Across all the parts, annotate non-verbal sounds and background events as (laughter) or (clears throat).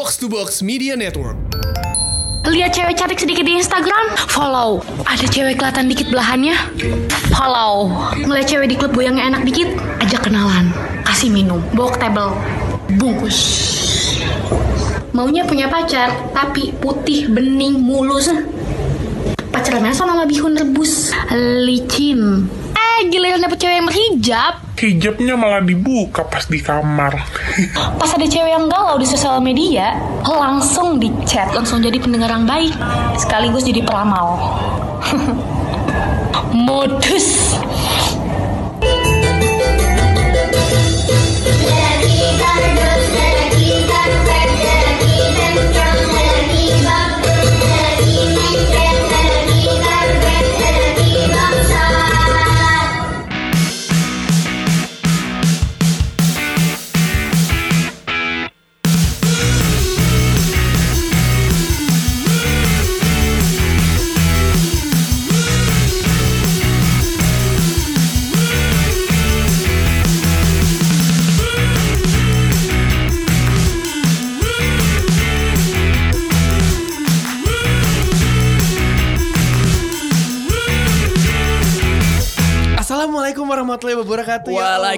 Box to Box Media Network. Lihat cewek cantik sedikit di Instagram, follow. Ada cewek kelihatan dikit belahannya, follow. Ngeliat cewek di klub goyangnya enak dikit, ajak kenalan. Kasih minum, bawa ke table, bungkus. Maunya punya pacar, tapi putih, bening, mulus. Pacaran sama bihun rebus, licin. Eh, giliran dapet cewek yang berhijab, hijabnya malah dibuka pas di kamar. (laughs) Pas ada cewek yang galau di sosial media, langsung di chat, langsung jadi pendengar yang baik, sekaligus jadi peramal. (laughs) Modus. Assalamualaikum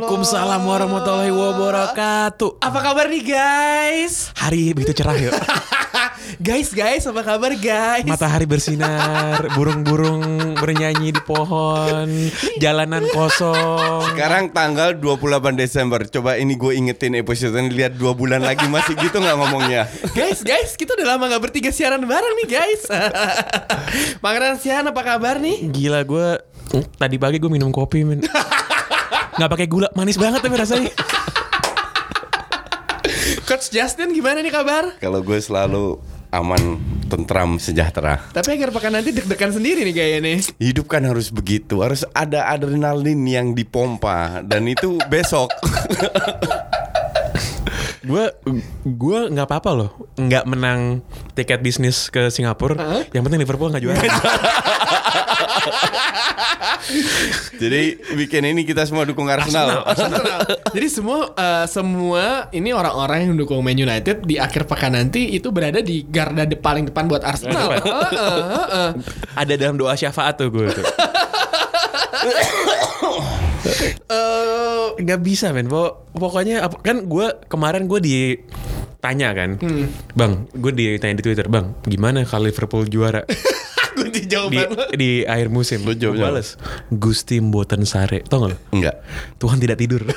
Waalaikumsalam warahmatullahi wabarakatuh. Apa kabar nih guys? Hari begitu cerah yuk. (laughs) guys, guys, apa kabar guys? Matahari bersinar, (laughs) burung-burung bernyanyi di pohon, jalanan kosong. Sekarang tanggal 28 Desember. Coba ini gue ingetin episode ini lihat dua bulan lagi masih gitu nggak ngomongnya. (laughs) Guys, guys, kita udah lama gak bertiga siaran bareng nih guys. Pangeran Sian apa kabar nih? Gila gue tadi pagi gue minum kopi men. Nggak pakai gula, manis banget tapi rasanya. Coach Justin gimana nih kabar? Kalau gue selalu aman, tentram, sejahtera. Tapi akhir pekan nanti deg-degan sendiri nih kayaknya nih. Hidup kan harus begitu, harus ada adrenalin yang dipompa dan itu besok. (laughs) Gue gue nggak apa-apa loh, nggak menang tiket bisnis ke Singapura. Yang penting Liverpool nggak juara. (laughs) Jadi bikin ini kita semua dukung Arsenal. Arsenal. (laughs) Jadi semua eh, semua ini orang-orang yang dukung Man United di akhir pekan nanti itu berada di garda de paling depan buat Arsenal. Depan. Heeh, heeh. Ada dalam doa syafaat tuh gue tuh. (laughs) Nggak bisa men. Pok- pokoknya apa- kan gue kemarin gue ditanya kan bang gue ditanya di twitter bang gimana kalau Liverpool juara? (laughs) Kunci di, jawaban lo. di akhir musim. Lu jawab Gua bales Gusti Mboten Sare. Tau gak Enggak. Tuhan tidak tidur (laughs)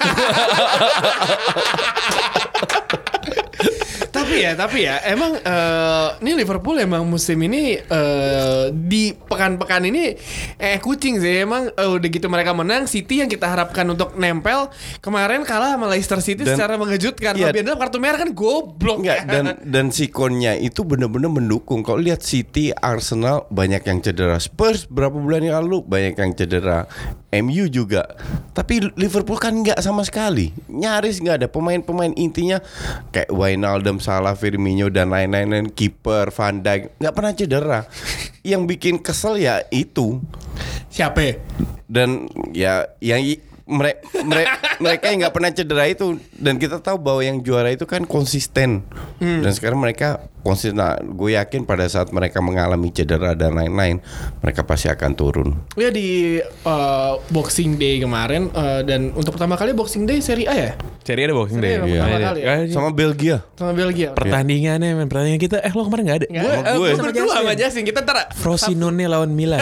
tapi ya, tapi ya, emang eh, ini Liverpool emang musim ini eh, di pekan-pekan ini eh kucing sih. Emang eh, udah gitu mereka menang, City yang kita harapkan untuk nempel kemarin kalah sama Leicester City Dan- secara mengejutkan. Iya. Delap kartu merah kan goblok. Enggak dan dan sikonnya itu bener-bener mendukung. Kalau lihat City, Arsenal banyak yang cedera. Spurs berapa bulan yang lalu banyak yang cedera. MU juga. Tapi Liverpool kan nggak sama sekali. Nyaris nggak ada pemain-pemain intinya kayak Wijnaldum, Salah, Firmino dan lain-lain dan kiper Van Dijk nggak pernah cedera. (laughs) Yang bikin kesel ya itu Siapa? dan ya yang mereka mereka yang nggak pernah cedera itu dan kita tahu bahwa yang juara itu kan konsisten. Dan sekarang mereka konsisten. Nah, gue yakin pada saat mereka mengalami cedera dan lain-lain mereka pasti akan turun. Ya di eh, Boxing Day kemarin eh, dan untuk pertama kali Boxing Day Serie A ya? Cari ada boxing Seri deh A pertama kali ya? sama Belgia. Sama Belgia. Pertandingannya men. Pertandingan kita Eh lo kemarin gak ada? Gue Sama gue. gue berdua sama Justin. Kita ntar Frosinone lawan Milan.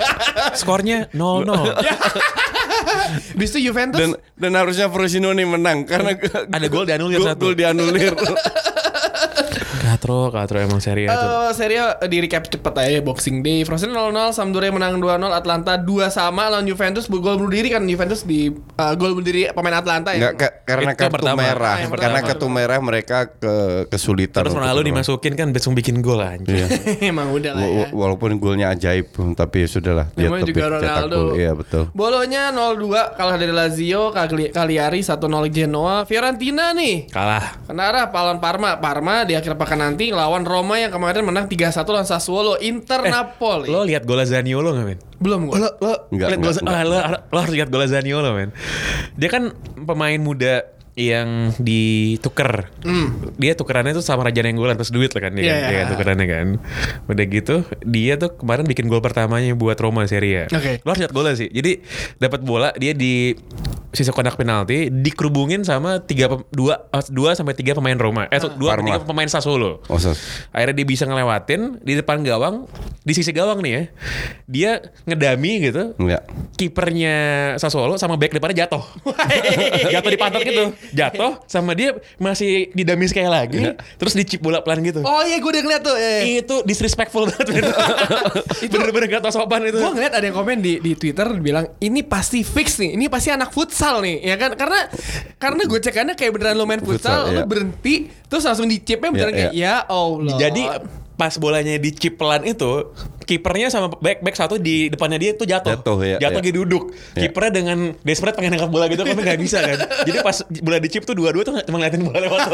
(laughs) Skornya 0-0 (laughs) Bis itu Juventus dan dan harusnya Frosinone menang karena Ada gol dianulir gol- satu. gol dianulir (laughs) Katro Katro emang Serie A tuh Eh, Serie A di recap cepet aja Boxing Day Frosinone 0-0 Sampdoria menang 2-0 Atlanta 2 sama lawan Juventus gol bunuh diri kan Juventus di eh, gol bunuh diri pemain Atlanta ya Nggak, ka- karena kartu pertama. merah Ah, karena pertama. kartu merah mereka ke kesulitan Terus Ronaldo dimasukin kan Langsung bikin gol anjir Iya. (laughs) Emang udah lah ya wa- Walaupun golnya ajaib, tapi ya sudahlah. Dia Namanya juga cetak Ronaldo gol. Iya betul. Bolonya 0-2 kalah dari Lazio Cagli- Cagliari 1-0 Genoa Fiorentina nih Kalah Kenara lawan Parma Parma di akhir pekan nanti lawan Roma yang kemarin menang 3-1 lawan Sassuolo Inter Napoli Lo lihat gol Zaniolo gak men? Belum gua. Lo, lo Enggak, lihat enggak, gol- enggak. ah, lo, lo harus lihat gol Zaniolo men Dia kan pemain muda yang dituker. Dia tukerannya tuh sama Raja Nenggolan terus duit lah kan dia, Iya, kan, iya. dia kan tukerannya kan. Udah gitu dia tuh kemarin bikin gol pertamanya buat Roma Serie A. Oke. Lo harus lihat golnya sih. Jadi dapat bola dia di sisa kotak penalti dikerubungin sama tiga dua eh, dua sampai tiga pemain Roma. Eh dua Parma. tiga pemain Sassuolo. Oh. Akhirnya dia bisa ngelewatin di depan gawang, di sisi gawang nih ya. Dia ngedami gitu. Kipernya Sassuolo sama back depannya jatuh. (laughs) jatuh di pantat gitu. Jatuh sama dia masih didami sekali lagi. Terus dicip bola pelan gitu. Oh iya gue udah ngeliat tuh. Eh. Itu disrespectful banget. (laughs) (laughs) Bener-bener gak tau sopan itu. Gue ngeliat ada yang komen di di Twitter bilang ini pasti fix nih, ini pasti anak futsal nih, ya kan? Karena karena gue cekannya kayak beneran lo main futsal, Futsal, lo iya. berhenti, terus langsung dicipnya beneran Iya, kayak ya Allah. Jadi pas bolanya dicip pelan itu kipernya sama back back satu di depannya dia tuh jatuh Jatuh, ya, jatuh ya. duduk Ya. kipernya dengan desperate pengen nangkap bola gitu tapi nggak bisa kan jadi pas bola dicip tuh dua-dua tuh cuma ngeliatin bola lewat (laughs)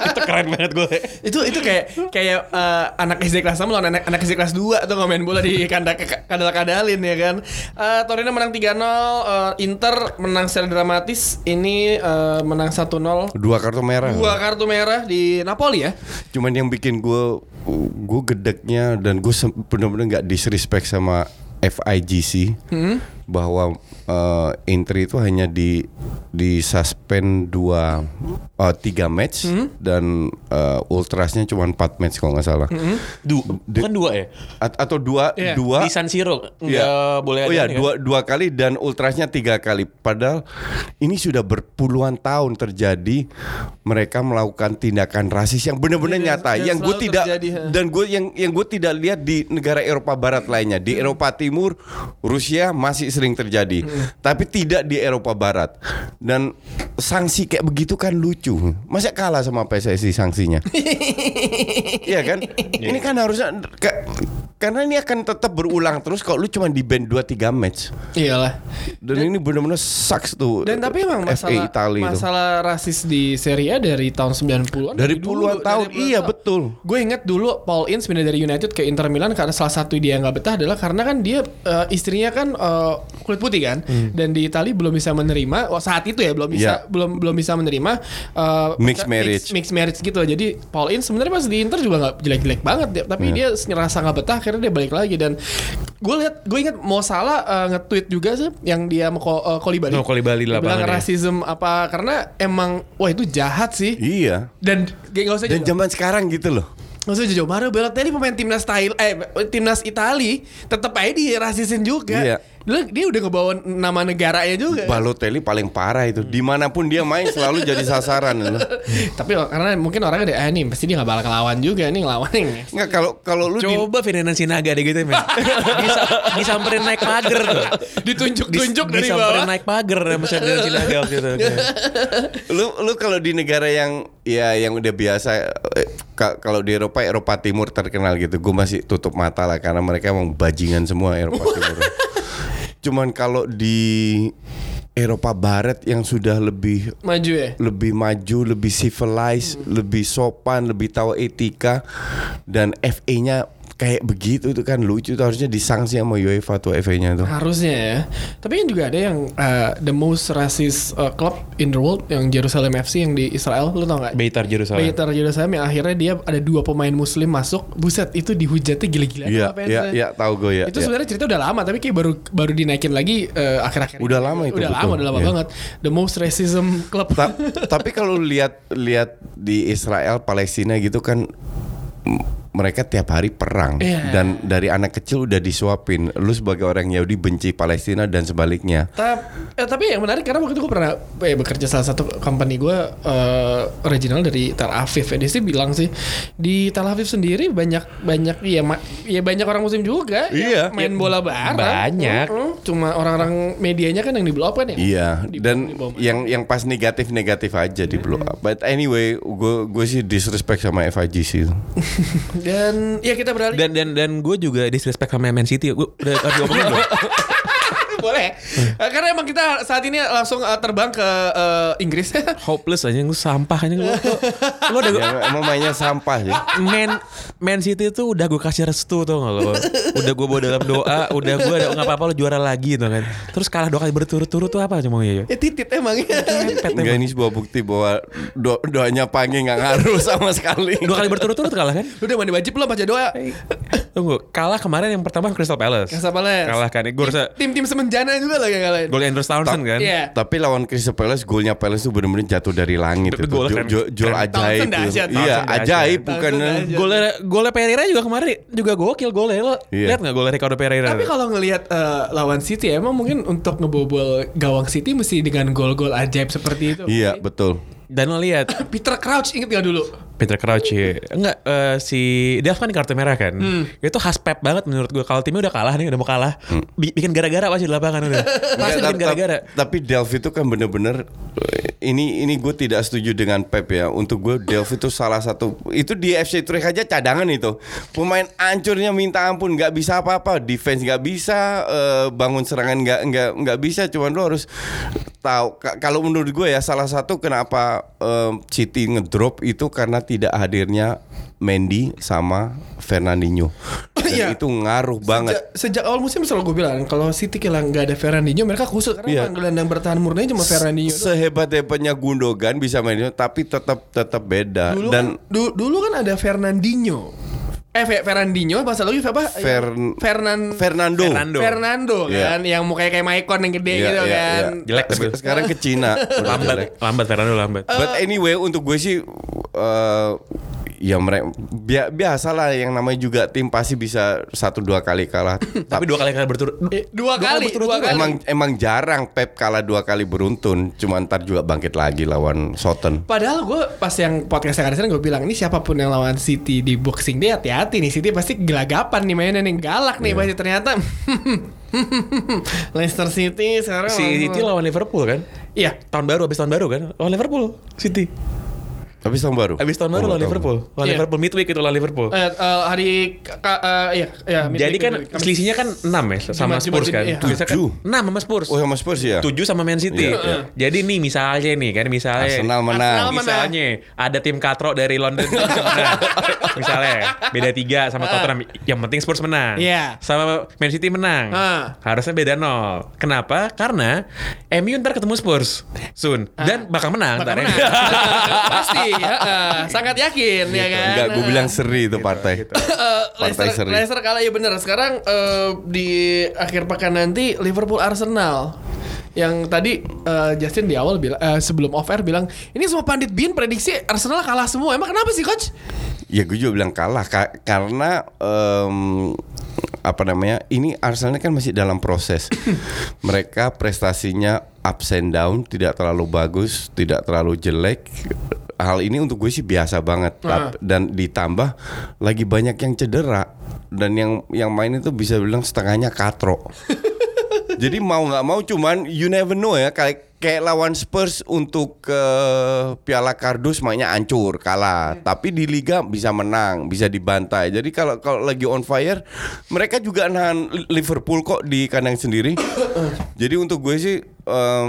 itu keren banget gue itu itu kayak kayak eh, anak SD kelas 6 lawan anak anak SD kelas 2 tuh ngemain bola di kandang kadal kadalin ya kan. Eh, Torino menang 3-0, eh, Inter menang secara dramatis. Ini eh, menang 1-0. Dua kartu merah. Dua kartu merah di Napoli ya. Cuman yang bikin gue gue gedeknya dan gue sem- bener-bener nggak disrespect sama FIGC bahwa uh, Inter itu hanya di di suspend dua uh, tiga match dan uh, ultrasnya cuma empat match kalau nggak salah du bukan dua ya A- atau dua Iya, dua di San Siro nggak Iya. boleh Oh ada ya kan? dua dua kali dan ultrasnya tiga kali. Padahal ini sudah berpuluhan tahun terjadi mereka melakukan tindakan rasis yang benar-benar Iya, nyata. yang Yang gue tidak terjadi, dan gue yang yang gue tidak lihat di negara Eropa Barat lainnya. Di Hmm. Eropa Timur, Rusia masih sering terjadi, tapi tidak di Eropa Barat. Dan sanksi kayak begitu kan lucu. Masa kalah sama PSSI sanksinya? (laughs) Iya kan? Ini kan harusnya karena ini akan tetap berulang terus kalau lu cuma di band 2 3 match. Iyalah. Dan, ini benar-benar sucks tuh. Dan tapi emang masalah Italia itu. masalah rasis di Serie A dari tahun 90-an. Dari puluhan tahun, iya, betul. Gue inget dulu Paul Ince pindah dari United ke Inter Milan karena salah satu dia nggak betah adalah karena kan dia eh, istrinya kan eh, kulit putih kan dan di Italia belum bisa menerima oh, saat itu ya belum bisa Hmm. Iya. belum belum bisa menerima eh, Mixed mix- marriage. mixed marriage gitu. Jadi Paul Ince sebenarnya pas di Inter juga nggak jelek-jelek banget dia- tapi dia ngerasa nggak betah akhirnya dia balik lagi dan gue lihat gue inget mau salah eh, nge-tweet juga sih yang dia mau ko- eh, Kolibali. Oh, Kolibali Dia bilang lapangan ya. rasisme apa karena emang wah itu jahat sih. Iya. Dan gak, gak usah Dan jauh. zaman sekarang gitu loh. Gak usah jauh. Mario Balotelli pemain timnas Thailand eh timnas Itali tetap aja dirasisin juga. Iya. Dia, dia udah ngebawa nama negaranya juga. Balotelli paling parah itu. Di mana pun dia main selalu jadi sasaran loh. (laughs) Tapi karena mungkin orang ada ah nih pasti dia gak bakal ngelawan juga nih ngelawan nih. Enggak kalau kalau lu di, Coba Ferdinand Sinaga deh gitu men. (laughs) Bisa, disamperin naik pagar tuh. Ditunjuk-tunjuk Dis- dari disamperin bawah. naik pagar sama Ferdinand Sinaga waktu itu. (laughs) lu lu kalau di negara yang ya yang udah biasa eh, ka- kalau di Eropa Eropa Timur terkenal gitu gue masih tutup mata lah karena mereka emang bajingan semua Eropa Timur cuman kalau di Eropa Barat yang sudah lebih Maju ya. lebih maju, lebih civilized, lebih sopan, lebih tahu etika dan FA-nya kayak begitu itu kan lucu itu harusnya disanksi sama UEFA tuh FA-nya tuh. Harusnya ya. Tapi kan juga ada yang uh, the most racist uh, club in the world yang Jerusalem FC yang di Israel, lu tau gak? Beitar Jerusalem. Beitar Jerusalem yang akhirnya dia ada dua pemain muslim masuk buset itu dihujatnya gila-gila Iya, sama iya, iya tahu gue ya. itu ya. sebenarnya cerita udah lama tapi kayak baru baru dinaikin lagi eh, akhir-akhir ini. Udah lama itu, udah betul. lama udah lama Iya. banget the most racism club Ta- tapi kalau lihat lihat di Israel Palestina gitu kan mereka tiap hari perang Iya. dan dari anak kecil udah disuapin lu sebagai orang Yahudi benci Palestina dan sebaliknya Ta- eh, tapi yang menarik karena waktu itu gue pernah eh, bekerja salah satu company gue eh, original dari Tel Aviv ya. Dia sih bilang sih di Tel Aviv sendiri banyak banyak ya ma- ya banyak orang muslim juga Iya. yang main bola bareng. Banyak. Mm-mm. Cuma orang-orang medianya kan yang di blow up kan ya. Iya, Di- dan di yang yang pas negatif negatif aja di blow up. But anyway, gue gue sih disrespect sama FIGC. (laughs) Dan ya kita beralih Dan dan dan gue juga disrespect sama Man City. Gue udah harus diomongin belum? (laughs) Boleh. Eh, Karena emang kita saat ini langsung eh, terbang ke eh, Inggris. (laughs) Hopeless aja lu sampah aja lu. Lu (laughs) udah Ya, emang mainnya sampah ya. Man Man City itu udah gue kasih restu tuh nggak lo udah gue bawa dalam doa udah gue nggak apa-apa lo juara lagi tuh kan terus kalah dua kali berturut-turut tuh apa cuma ya ya titit emang. Enggak ini sebuah bukti bahwa do- doanya Pange nggak ngaruh sama sekali. dua kali berturut-turut kalah kan Lu udah mandi wajib belum baca doa? Tunggu kalah kemarin yang pertama Crystal Palace Crystal Palace. kalah kan gue rasa Tim-tim semenjana juga lah yang ngalahin. gol Andrew Townsend kan Iya. Tapi lawan Crystal Palace golnya Palace tuh bener-bener jatuh dari langit Tapi itu. Jol keren. ajaib Iya, ajaib bukan golnya golnya Pereira juga kemarin juga gokil golnya lo Iya. lihat nggak golnya Ricardo Pereira Tapi kalau ngelihat eh, lawan City emang mungkin untuk ngebobol gawang City mesti dengan gol-gol ajaib seperti itu. Iya, betul. dan lo lihat (coughs) Peter Crouch inget gak dulu? Peter Crouch ya. Enggak eh, si Delf kan kartu merah kan. Hmm. Itu khas Pep banget menurut gue. Kalau timnya udah kalah nih, udah mau kalah, bi- bikin gara-gara pasti di lapangan udah. (laughs) Pasti bikin gara-gara. tap- Tapi Delph itu kan bener-bener eh, ini ini gue tidak setuju dengan Pep ya. Untuk gue Delph itu salah satu itu di FC Utrecht aja cadangan itu. Pemain ancurnya minta ampun, nggak bisa apa-apa, defense nggak bisa, eh, bangun serangan nggak nggak nggak bisa. Cuman lo harus tahu ka- kalau menurut gue ya salah satu kenapa eh, City ngedrop itu karena tidak hadirnya Mendy sama Fernandinho. Dan Iya. itu ngaruh banget. Sejak, sejak awal musim selalu gue bilang kalau City kehilangan nggak ada Fernandinho mereka kusut karena emang gelandang bertahan murni cuma Fernandinho. doang. sehebat-hebatnya Gundogan bisa main itu tapi tetap tetap beda Dulu dan kan, du- dulu kan ada Fernandinho. Eh Fe- Fernandinho bahasa lagi apa? Fern- Fernan Fernando Fernando. Fernando Iya. kan yang mukanya kayak Maicon yang gede Iya, gitu iya, kan. iya. Jelek tapi. sekarang ke Cina (laughs) udah jelek. Lambat, lambat Fernando lambat. but anyway untuk gue sih eh, ya mereka biasalah yang namanya juga tim pasti bisa satu dua kali kalah (laughs) Tapi dua kali kali berturut. Eh, dua kali, dua kali. emang emang jarang Pep kalah dua kali beruntun cuma ntar juga bangkit lagi lawan Soton Padahal gue pas yang podcast yang ada gue bilang ini siapa pun yang lawan City di Boxing Day hati-hati nih City pasti gelagapan nih mainnya nih galak nih pasti ternyata (laughs) Leicester City sekarang Si langsung- City lawan Liverpool kan? Iya Tahun baru, habis tahun baru kan? Lawan Liverpool, City. Habis tahun baru Habis tahun baru Oh, lawan. Liverpool. Lawan Iya. Liverpool midweek itu lawan Liverpool. Eh, eh, hari ka- eh, iya iya midweek, Jadi kan midweek. selisihnya kan 6 ya sama Jumat, Spurs Jumat, kan. iya. Biasanya kan Tujuh. 6 sama Spurs. oh sama Spurs ya 7 sama Man City. Iya, iya. Jadi nih misalnya nih kan misalnya Arsenal menang Arsenal menang. Misalnya ada tim katro dari London (laughs) menang. Misalnya beda 3 sama Tottenham. Yang penting Spurs menang. Iya. Sama Man City menang. Ah. Harusnya beda 0. Kenapa? Karena MU ntar ketemu Spurs soon dan bakal menang Bakal ntar. ya. menang. (laughs) Pasti ya, sangat yakin ya kan. Enggak, gue bilang seri itu partai. Eh, Partai Leicester, seri. Leicester kalah ya bener. Sekarang eh, di akhir pekan nanti Liverpool Arsenal. Yang tadi eh, Justin di awal bilang eh, sebelum off air bilang ini semua pandit bin prediksi Arsenal kalah semua. Emang kenapa sih coach? Ya gue juga bilang kalah ka- karena em, apa namanya ini Arsenal kan masih dalam proses. (clears throat) Mereka prestasinya ups and down, tidak terlalu bagus, tidak terlalu jelek. Hal ini untuk gue sih biasa banget. Tap- Dan ditambah lagi banyak yang cedera dan yang yang main itu bisa bilang setengahnya katro. (laughs) Jadi mau nggak mau cuman you never know ya kayak kayak lawan Spurs untuk ke Piala Kardus mainnya hancur kalah. Tapi di liga bisa menang bisa dibantai. Jadi kalau kalau lagi on fire mereka juga nahan Liverpool kok di kandang sendiri. (coughs) Jadi untuk gue sih em,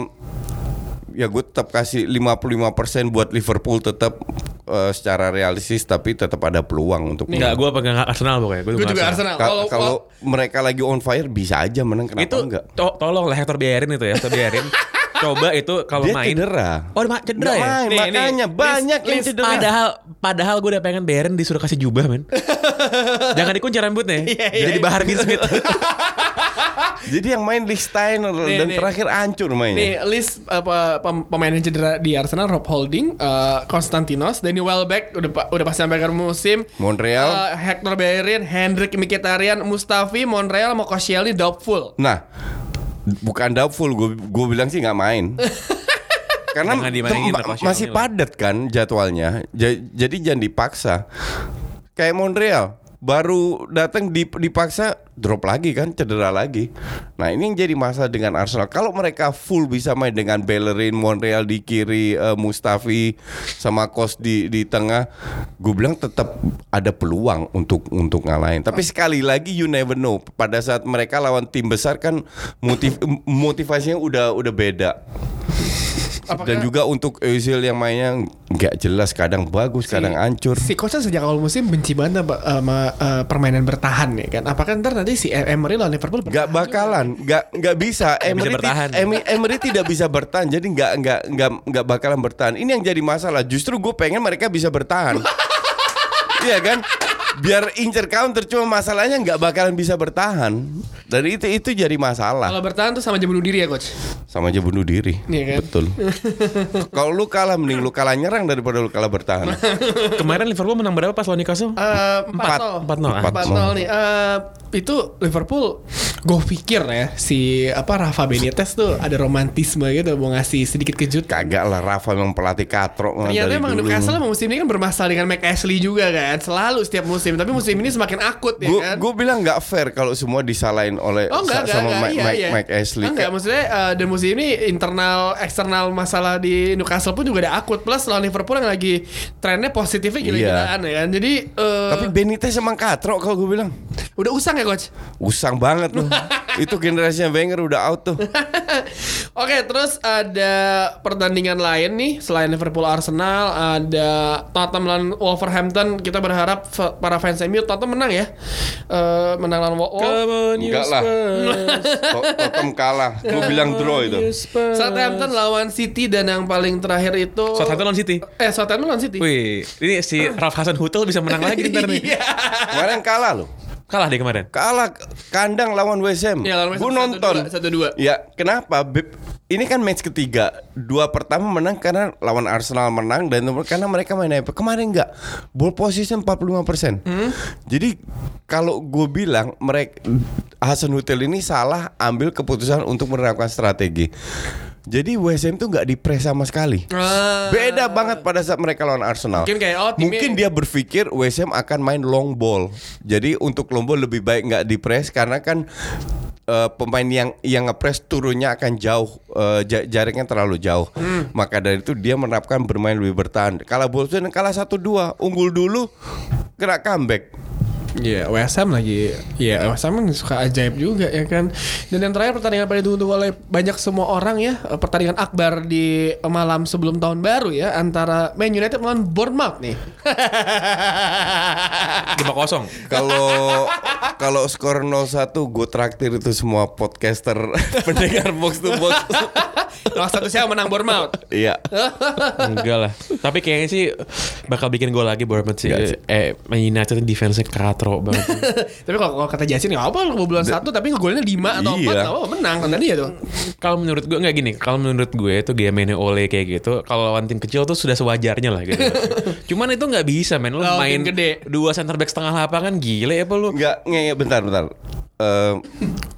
ya gue tetap kasih 55% buat Liverpool tetap eh, secara realistis tapi tetap ada peluang untuk Enggak, gue pegang Arsenal pokoknya. Gua Gue juga Arsenal. Ka- Kalau kalau mereka lagi on fire bisa aja menang kenapa itu enggak to tolong lah Hector biarin itu ya, Hector biarin. (laughs) Coba itu kalau dia main cedera Oh, ma- cedera Nggak ya? main, Nih, makanya nih, banyak list- yang cedera. Padahal padahal gue udah pengen Beren disuruh kasih jubah men (laughs) Jangan dikunci rambutnya Jadi Bahar bin Smith (laughs) Jadi yang main Nih, dan nih. terakhir hancur Nih mainnya. list apa pem- pemain yang cedera di Arsenal Rob Holding, eh, Konstantinos, Danny Welbeck udah pa- udah pasti sampai akhir musim. Montreal. Eh, Hector Bellerin, Hendrik Mkhitaryan, Mustafi, Montreal, Mokoscielny, doubtful. Nah, bukan doubtful gue gue bilang sih nggak main. (laughs) Karena masih padat kan jadwalnya. Ja- jadi jangan dipaksa. Kayak Montreal baru datang dip- dipaksa drop lagi kan, cedera lagi. Nah ini yang jadi masalah dengan Arsenal. Kalau mereka full bisa main dengan Bellerin, Monreal di kiri, eh, Mustafi sama Kos di di tengah, gue bilang tetap ada peluang untuk untuk ngalahin. Tapi sekali lagi you never know. Pada saat mereka lawan tim besar kan motiv motivasinya udah udah beda. Dan juga untuk Özil yang mainnya nggak jelas, kadang bagus, kadang hancur. Si coachnya sejak awal musim benci banget sama, sama, eh, permainan bertahan ya kan. Apakah ntar nanti si Emery lawan Liverpool Gak bakalan, gak nggak bisa. Emery, ti- bertahan. Emery, Emery tidak bisa bertahan, jadi nggak nggak nggak nggak bakalan bertahan. Ini yang jadi masalah. Justru gue pengen mereka bisa bertahan. (laughs) Iya kan? Biar incer counter cuma masalahnya nggak bakalan bisa bertahan. Dan itu itu jadi masalah. Kalau bertahan tuh sama aja bunuh diri ya coach. Sama aja bunuh diri. Iya kan? Betul. (laughs) Kalau lu kalah mending lu kalah nyerang daripada lu kalah bertahan. (laughs) Kemarin Liverpool menang berapa pas lawan Newcastle? Eh, Empat Empat nol. Empat. Nol nih. Eh, itu Liverpool, gue pikir ya si apa Rafa Benitez tuh ada romantisme gitu mau ngasih sedikit kejut. Kagak lah Rafa memang pelatih katrok Ternyata dari emang. Newcastle emang musim ini kan bermasalah dengan Mike Ashley juga kan, selalu setiap musim. Tapi musim ini semakin akut ya Gue kan. gue bilang nggak fair kalau semua disalahin oleh Oh enggak, sa- enggak, sama enggak, Mike, iya, Mike, iya. Mike Ashley. Enggak, maksudnya eh, dan musim ini internal eksternal masalah di Newcastle pun juga ada akut plus lawan Liverpool yang lagi trennya positifnya gila-gilaan ya kan. Jadi eh, Tapi Benitez emang katrok kalau gue bilang. udah usang ya coach. Usang banget loh. (laughs) Itu generasinya Wenger udah out tuh. (laughs) Oke, terus ada pertandingan lain nih selain Liverpool Arsenal, ada Tottenham lawan Wolverhampton. Kita berharap para fans MU Tottenham menang ya. Eh, menang lawan Wolves. Come on, you Enggak lah. (laughs) Tottenham kalah. Gue bilang draw itu. Southampton lawan City dan yang paling terakhir itu Southampton lawan City. Eh, Southampton lawan City. Wih, ini si Raf Hasan Hutel bisa menang lagi (laughs) ntar nih. Iya. Kemarin kalah loh. Kalah dia kemarin. Kalah kandang lawan West Ham. Iya, lawan West Ham Gue nonton. 1-2, 1-2. Ya, kenapa? Beb? Ini kan match ketiga. Dua pertama menang karena lawan Arsenal menang dan nomor karena mereka main apa? Kemarin enggak. Ball position 45%. Hmm? Jadi kalau gue bilang mereka Hasan Hotel ini salah ambil keputusan untuk menerapkan strategi. Jadi West Ham tuh nggak dipres sama sekali. Ah. Beda banget pada saat mereka lawan Arsenal. Mungkin kayak, oh, timnya- Mungkin dia berpikir West Ham akan main long ball. Jadi untuk long ball lebih baik nggak dipres karena kan eh, pemain yang yang ngepres turunnya akan jauh ja- jaraknya terlalu jauh. Hmm. Maka dari itu dia menerapkan bermain lebih bertahan. Kalah Bolton kalah 1-2, unggul dulu kena comeback. Iya, West Ham lagi. Iya, Ham kan suka ajaib juga ya kan. Dan yang terakhir pertandingan paling ditunggu oleh banyak semua orang ya, pertandingan akbar di malam sebelum tahun baru ya antara Man United melawan Bournemouth nih. (laughs) Lima kosong. Kalau kalau skor 0-1 gue traktir itu semua podcaster (laughs) pendengar box to box. Salah satu siapa menang Bournemouth. Iya. (laughs) Enggak lah. Tapi kayaknya sih bakal bikin gol lagi Bournemouth sih. Enggak sih. Eh, Man United defense-nya katro banget. (laughs) tapi kalau kalau kata Jasin nggak apa kebobolan satu tapi ngegolnya lima atau empat Iya. nggak apa menang kan dia tuh. kalau menurut gue nggak gini. Kalau menurut gue itu game mainnya Ole kayak gitu. Kalau lawan tim kecil tuh sudah sewajarnya lah gitu. (laughs) Cuman itu nggak bisa men. Lo Lawan main gede. dua center back setengah lapangan gile ya apa lu? Enggak, nge bentar, bentar. Eh,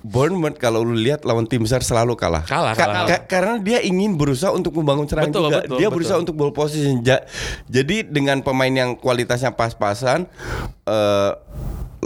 Bournemouth kalau lu lihat lawan tim besar selalu kalah. Kalah, Ka- kalah. ka- karena dia ingin berusaha untuk membangun serangan Betul, juga. betul, dia betul. berusaha untuk ball position. Ja- jadi dengan pemain yang kualitasnya pas-pasan eh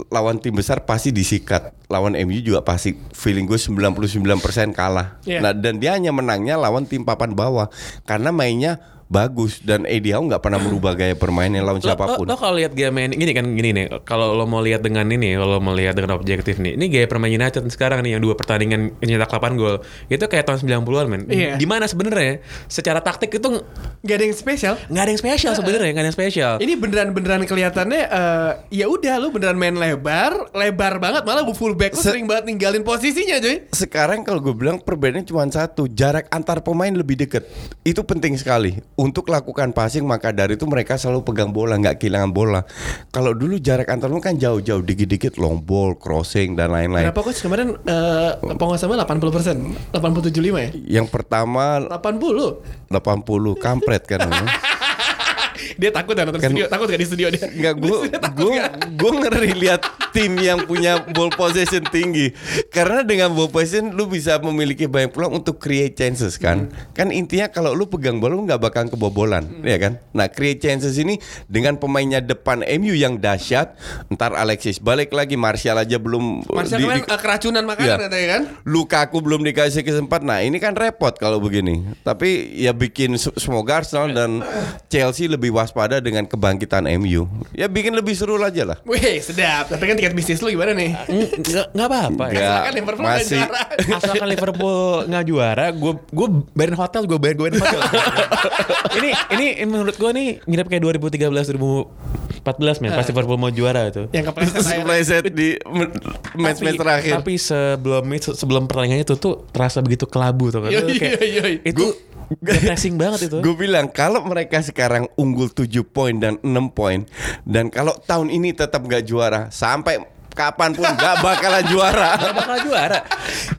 lawan tim besar pasti disikat. Lawan MU juga pasti feeling gue 99% kalah. Iya. Nah, dan dia hanya menangnya lawan tim papan bawah karena mainnya bagus dan Eddie Howe nggak pernah merubah gaya permainnya lawan Lo, siapa pun. lo, lo kalau lihat game main gini kan gini nih. Kalau lo mau lihat dengan ini, kalau mau lihat dengan objektif nih. Ini gaya permain United sekarang nih yang dua pertandingan nyetak 8 gol. Itu kayak tahun 90-an men. Iya. Di mana sebenarnya secara taktik itu Gak ada yang spesial. nggak ada yang spesial sebenarnya, nggak ada yang spesial. Ini beneran-beneran kelihatannya eh, ya udah lu beneran main lebar, lebar banget malah bu fullback lu Se- sering banget ninggalin posisinya cuy. Sekarang kalau gue bilang perbedaannya cuma satu, jarak antar pemain lebih dekat. Itu penting sekali untuk lakukan passing maka dari itu mereka selalu pegang bola, nggak kehilangan bola. Kalau dulu jarak antar kan jauh-jauh, dikit-dikit long ball, crossing dan lain-lain. Berapa coach kemarin apa nggak sama 80 persen, 87 ya? Yang pertama 80 80 kampret kan. Dia takut ya nonton Kan- studio, takut gak di studio dia? Enggak gue gue nggak? gue ngeri lihat tim yang punya ball possession tinggi. Karena dengan ball possession lu bisa memiliki banyak peluang untuk create chances kan. Kan intinya kalau lu pegang bola lu nggak bakal kebobolan, ya kan? Nah, create chances ini dengan pemainnya depan MU yang dahsyat, ntar Alexis balik lagi Martial aja belum Martial di- kemarin di- eh, keracunan makanan katanya kan. Lukaku belum dikasih kesempatan. Nah, ini kan repot kalau begini. Tapi ya bikin se- semoga Arsenal dan Chelsea lebih waspada dengan kebangkitan MU. Ya bikin lebih seru aja lah. Wih sedap. Tapi kan tiket bisnis lu gimana nih? Nggak nggak apa-apa ya. Nggak, Kan Liverpool masih juara. (laughs) Asalkan Liverpool nggak juara, gue gue bayarin hotel, gue bayar gue bayarin hotel. (laughs) ini ini menurut gue nih mirip kayak 2013 2014 men, pas Liverpool mau juara itu. Yang kepleset (laughs) di match-match terakhir. Tapi sebelum itu sebelum pertandingan itu tuh terasa begitu kelabu tuh kan. Itu kayak-. Itu depressing banget itu. Gue bilang kalau mereka sekarang unggul 7 poin dan 6 poin. Dan kalau tahun ini tetap nggak juara sampai kapan pun nggak bakalan juara. (laughs) Gak bakal juara.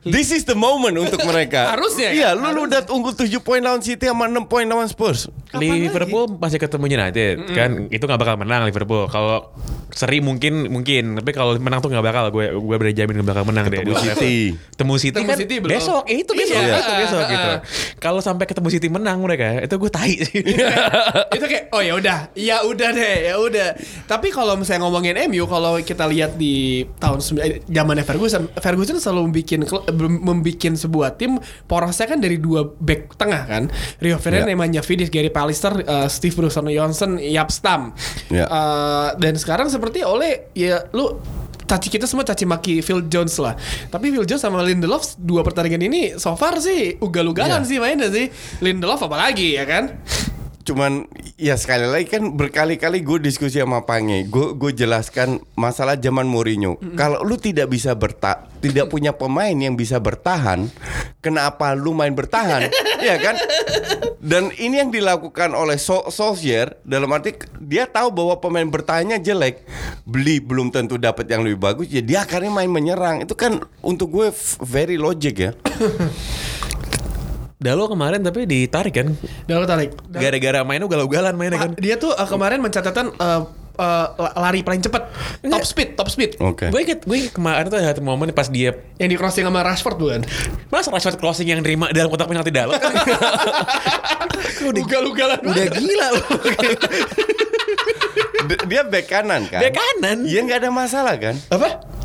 This is the moment untuk mereka. Harusnya, Iya, kan? lu lu udah unggul 7 poin lawan City sama 6 poin lawan Spurs. Liverpool masih ketemu United kan itu nggak bakal menang Liverpool. Kalau seri mungkin mungkin tapi kalau menang tuh nggak bakal gue gue berani jamin nggak bakal menang deh. Ketemu Di City. Ketemu City Ketemu kan City belum. besok. Eh, itu besok. Iya. Itu besok Ah, gitu. ah. Kalau sampai ketemu City menang mereka itu gue tai sih. (laughs) itu kayak oh ya udah ya udah deh ya udah tapi kalau misalnya ngomongin MU kalau kita lihat di tahun eh, zamannya Ferguson Ferguson selalu membikin kl- belum membikin sebuah tim porosnya kan dari dua back tengah kan Rio Ferdinand Ya. Nemanja Vidic Gary Pallister eh, Steve Bruce Johnson Yap Stam Ya. Eh, dan sekarang seperti oleh ya lu caci kita semua caci maki Phil Jones lah. Tapi Phil Jones sama Lindelof dua pertandingan ini so far sih ugal-ugalan Iya. sih mainnya sih. Lindelof apalagi ya kan? Cuman ya sekali lagi kan berkali-kali gue diskusi sama Pange, gue gue jelaskan masalah zaman Mourinho. Kalau lu tidak bisa berta tidak (laughs) punya pemain yang bisa bertahan, kenapa lu main bertahan? (laughs) ya kan? Dan ini yang dilakukan oleh so Solskjaer dalam arti dia tahu bahwa pemain bertahannya jelek, beli belum tentu dapat yang lebih bagus, ya dia akhirnya main menyerang. Itu kan untuk gue very logic ya. (laughs) Dalo kemarin tapi ditarik kan. Dalam tarik. Gara-gara mainnya ugal-ugalan mainnya kan. Dia tuh uh, kemarin mencatatkan uh, uh, lari paling cepat, top speed, top speed. Oke. Gue inget, gue inget kemarin tuh ada satu momen pas dia Yang di crossing sama Rashford bukan? Masa Rashford crossing yang terima dalam kotak penalti Dalo kan (laughs) udah, Ugal-ugalan udah gila loh (laughs) dia back kanan kan? Back kanan. Iya nggak ada masalah kan? Apa?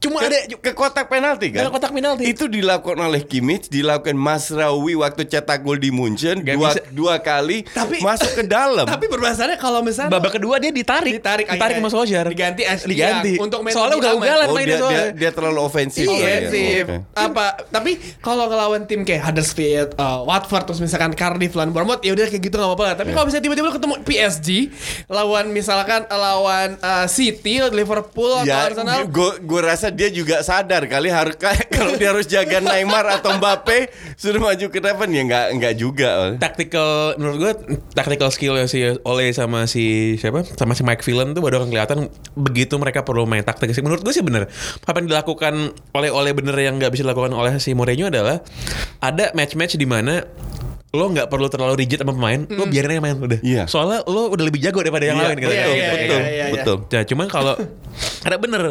Cuma ke, ada ke kotak penalti kan? Dalam kotak penalti. Itu dilakukan oleh Kimmich, dilakukan Masraoui waktu cetak gol di Munchen Gak dua bisa. dua kali Tapi- masuk ke dalam. (laughs) Tapi bermasalahnya kalau misalnya babak kedua dia ditarik. Ditarik ditarik sama Solskjaer. Diganti Ashley Diganti. Young untuk main Soalnya lebih ugal-ugalan oh, mainnya dia, dia, soalnya. dia terlalu ofensif. Iya kali ya? sih. Oke. Apa? Tapi kalau ngelawan tim kayak Huddersfield, uh, Watford, terus misalkan Cardiff lawan Bournemouth, ya udah kayak gitu nggak apa-apa. Tapi kalau misalnya tiba-tiba ketemu PSG, lawan misalkan lawan uh, City, Liverpool, atau Ya, Arsenal, gue gue rasa dia juga sadar kali harus (laughs) kalau dia harus jaga Neymar atau Mbappe sudah maju ke depan. Ya nggak nggak juga. Tactical menurut gue tactical skill si Ole sama si siapa? Sama si Mike Phelan tuh baru akan kelihatan begitu mereka perlu main taktik sih. Menurut gue sih bener. Apa yang dilakukan oleh Ole bener yang nggak bisa dilakukan oleh si Mourinho adalah ada match-match di mana lo nggak perlu terlalu rigid sama pemain, lo biarin aja main udah. Iya. Soalnya lo udah lebih jago daripada yang Iya, lain gitu. betul, Iya, iya, betul, iya, iya, iya. betul. Nah, cuman kalau ada bener,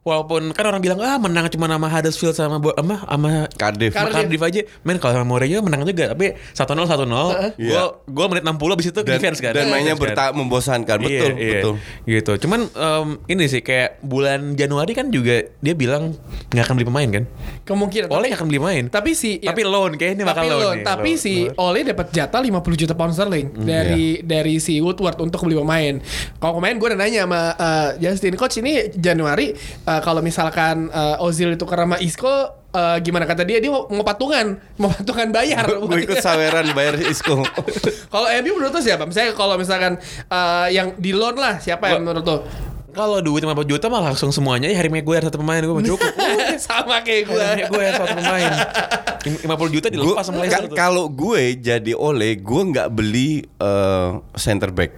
walaupun kan orang bilang ah menang cuma sama Huddersfield sama sama sama Cardiff. Cardiff. Cardiff aja. Men kalau sama Mourinho menang juga, tapi 1-0 1-0. Gol Iya. gol menit 60 abis itu Dan, defense kan. dan mainnya kan. berta membosankan. Betul, Iya, iya. betul. Gitu. Cuman em, ini sih kayak bulan Januari kan juga dia bilang nggak akan beli pemain kan. kemungkinan. Oleh nggak akan beli pemain. Tapi si tapi loan kayaknya ini bakal loan. loan. nih, Tapi si. Ole dapat jatah 50 juta pound sterling dari dari si Woodward untuk beli pemain. Kalau kemarin gue udah nanya sama uh, Justin coach ini Januari uh, kalau misalkan uh, Ozil itu karena Isco uh, gimana kata dia dia mau, mau patungan, mau patungan bayar. (laughs) Gue ikut saweran bayar Isco. (laughs) kalau MU menurut lo siapa? Misalnya kalau misalkan uh, yang di loan lah siapa yang menurut lo? Kalau duit 50 juta malah langsung semuanya ya Harry Maguire satu pemain gue cukup. (laughs) Sama kayak gue. Harry Maguire satu pemain. 50 juta Gua- dilepas sama Leicester kalau gue jadi oleh gue nggak beli eh, center back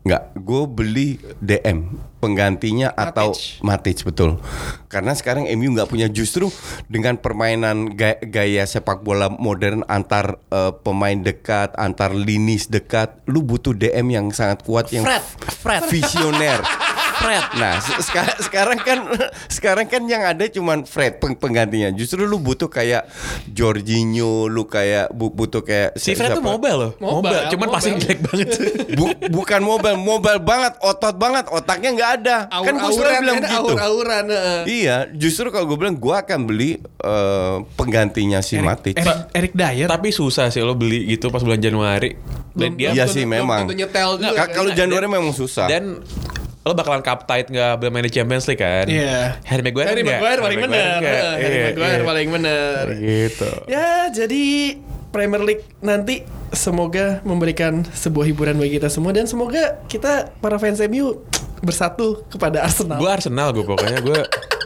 nggak gue beli DM penggantinya atau Matic betul karena sekarang MU nggak punya justru dengan permainan gaya, gaya sepak bola modern antar eh, pemain dekat antar linis dekat lu butuh DM yang sangat kuat yang Fred, Fred. visioner (laughs) Fred. Nah, se- seka- sekarang kan (laughs) sekarang kan yang ada cuman Fred peng- penggantinya. Justru lu butuh kayak Jorginho, lu kayak bu- butuh kayak Si Fred tuh mobile loh. Mobile, Mobile, cuman mobile. passing jelek banget. (laughs) Bu- bukan mobile, mobile banget, otot banget, otaknya nggak ada. kan gue selalu Aur-auran, bilang kan, begitu. aur-auran. heeh. Iya, justru kalau gue bilang gue akan beli eh, penggantinya si Matic. Eric, Eric Dyer. Tapi susah sih lo beli gitu pas bulan Januari. Dan dia Iya sih, belum memang. tentu nyetel juga, Ka- kan. Kalau Januari memang susah. dan lo bakalan cup tight nggak belum main di Champions League kan? Iya. Harry Maguire Harry. Maguire paling benar. Harry Iya, Maguire iya. paling benar. Gitu. Ya, jadi Premier League nanti semoga memberikan sebuah hiburan bagi kita semua dan semoga kita para fans MU bersatu kepada Arsenal. Gue Arsenal gue pokoknya gue (laughs)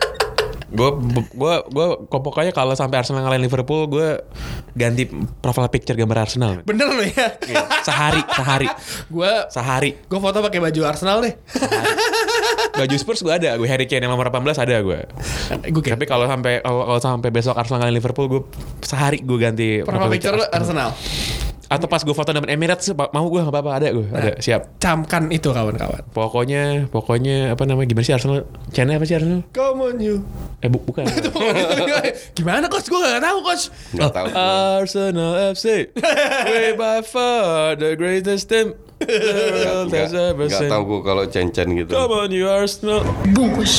gue gue gue pokoknya kalau sampai Arsenal ngalahin Liverpool gue ganti profile picture gambar Arsenal. Bener loh ya. Sehari, sehari, Gua sehari. gue foto pakai baju Arsenal deh. Baju Spurs gue ada, gue Harry Kane yang nomor 18 ada gue. gue Tapi kalau sampai kalau, sampai besok Arsenal ngalahin Liverpool gue sehari gue ganti Profile picture lu Arsenal. Atau pas gue foto dengan Emirates mau gue nggak apa-apa ada gue ada siap. Camkan itu kawan-kawan. Pokoknya pokoknya apa namanya gimana sih Arsenal? Channel apa sih Arsenal? Come on you. Eh bu, bukan. (laughs) Gimana coach? Gue gak tahu coach. Nggak tahu. Arsenal FC, way by far the greatest team the nggak seen. tahu gue kalau cen-cen gitu. Come on you Arsenal. Bungkus.